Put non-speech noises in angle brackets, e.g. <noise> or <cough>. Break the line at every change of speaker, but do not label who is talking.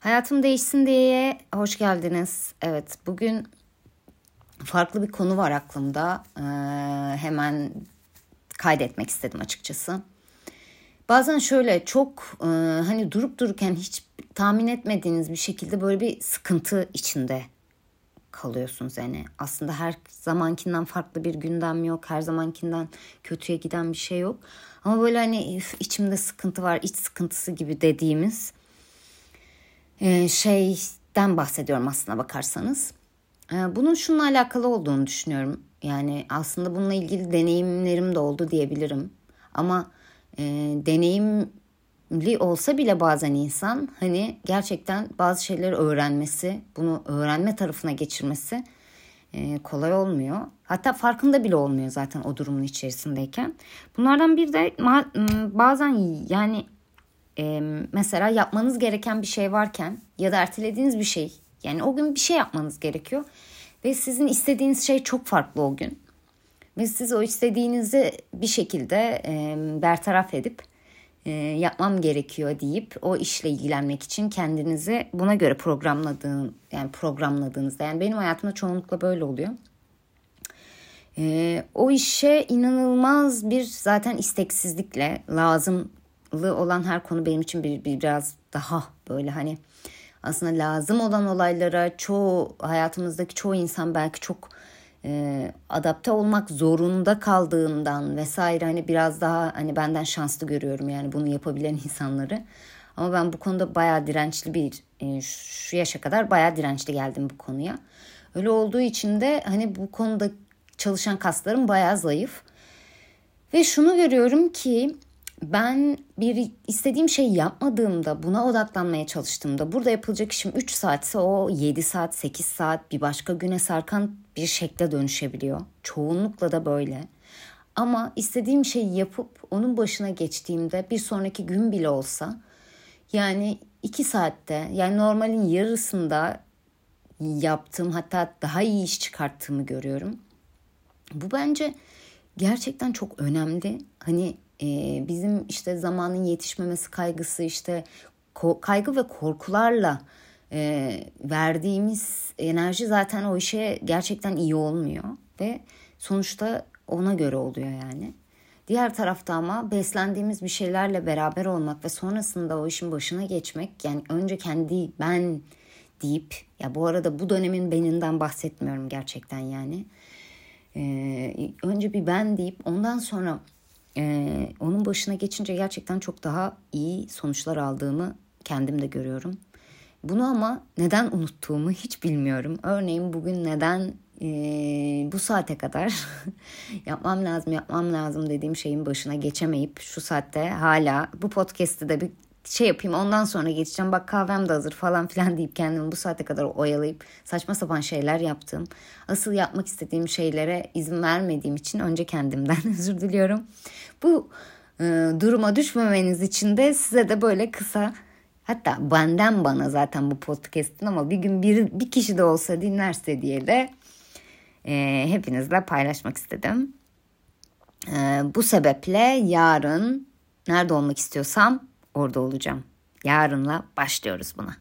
Hayatım değişsin diye hoş geldiniz. Evet bugün farklı bir konu var aklımda. Ee, hemen kaydetmek istedim açıkçası. Bazen şöyle çok e, hani durup dururken hiç tahmin etmediğiniz bir şekilde böyle bir sıkıntı içinde kalıyorsunuz yani. Aslında her zamankinden farklı bir gündem yok. Her zamankinden kötüye giden bir şey yok. Ama böyle hani içimde sıkıntı var, iç sıkıntısı gibi dediğimiz e, şeyden bahsediyorum aslına bakarsanız. E, bunun şununla alakalı olduğunu düşünüyorum. Yani aslında bununla ilgili deneyimlerim de oldu diyebilirim. Ama e, deneyimli olsa bile bazen insan hani gerçekten bazı şeyleri öğrenmesi, bunu öğrenme tarafına geçirmesi e, kolay olmuyor. Hatta farkında bile olmuyor zaten o durumun içerisindeyken. Bunlardan bir de bazen yani e, mesela yapmanız gereken bir şey varken ya da ertelediğiniz bir şey yani o gün bir şey yapmanız gerekiyor ve sizin istediğiniz şey çok farklı o gün ve siz o istediğinizi bir şekilde e, bertaraf edip e, yapmam gerekiyor deyip o işle ilgilenmek için kendinizi buna göre programladığın yani programladığınızda yani benim hayatımda çoğunlukla böyle oluyor. E, o işe inanılmaz bir zaten isteksizlikle lazım olan her konu benim için bir, bir biraz daha böyle hani aslında lazım olan olaylara çoğu hayatımızdaki çoğu insan belki çok e, adapte olmak zorunda kaldığından vesaire hani biraz daha hani benden şanslı görüyorum yani bunu yapabilen insanları. Ama ben bu konuda bayağı dirençli bir e, şu yaşa kadar bayağı dirençli geldim bu konuya. Öyle olduğu için de hani bu konuda çalışan kaslarım bayağı zayıf. Ve şunu görüyorum ki ben bir istediğim şeyi yapmadığımda, buna odaklanmaya çalıştığımda burada yapılacak işim 3 saatse o 7 saat, 8 saat bir başka güne sarkan bir şekle dönüşebiliyor. Çoğunlukla da böyle. Ama istediğim şeyi yapıp onun başına geçtiğimde bir sonraki gün bile olsa yani 2 saatte yani normalin yarısında yaptığım hatta daha iyi iş çıkarttığımı görüyorum. Bu bence gerçekten çok önemli. Hani e, bizim işte zamanın yetişmemesi kaygısı işte kaygı ve korkularla e, verdiğimiz enerji zaten o işe gerçekten iyi olmuyor ve sonuçta ona göre oluyor yani. Diğer tarafta ama beslendiğimiz bir şeylerle beraber olmak ve sonrasında o işin başına geçmek yani önce kendi ben deyip ya bu arada bu dönemin beninden bahsetmiyorum gerçekten yani. Ee, önce bir ben deyip ondan sonra e, onun başına geçince gerçekten çok daha iyi sonuçlar aldığımı kendim de görüyorum. Bunu ama neden unuttuğumu hiç bilmiyorum. Örneğin bugün neden e, bu saate kadar <laughs> yapmam lazım yapmam lazım dediğim şeyin başına geçemeyip şu saatte hala bu podcast'te de bir şey yapayım ondan sonra geçeceğim bak kahvem de hazır falan filan deyip kendimi bu saate kadar oyalayıp saçma sapan şeyler yaptım. Asıl yapmak istediğim şeylere izin vermediğim için önce kendimden <laughs> özür diliyorum. Bu e, duruma düşmemeniz için de size de böyle kısa hatta benden bana zaten bu podcast'ın ama bir gün bir, bir kişi de olsa dinlerse diye de e, hepinizle paylaşmak istedim. E, bu sebeple yarın nerede olmak istiyorsam orada olacağım. Yarınla başlıyoruz buna.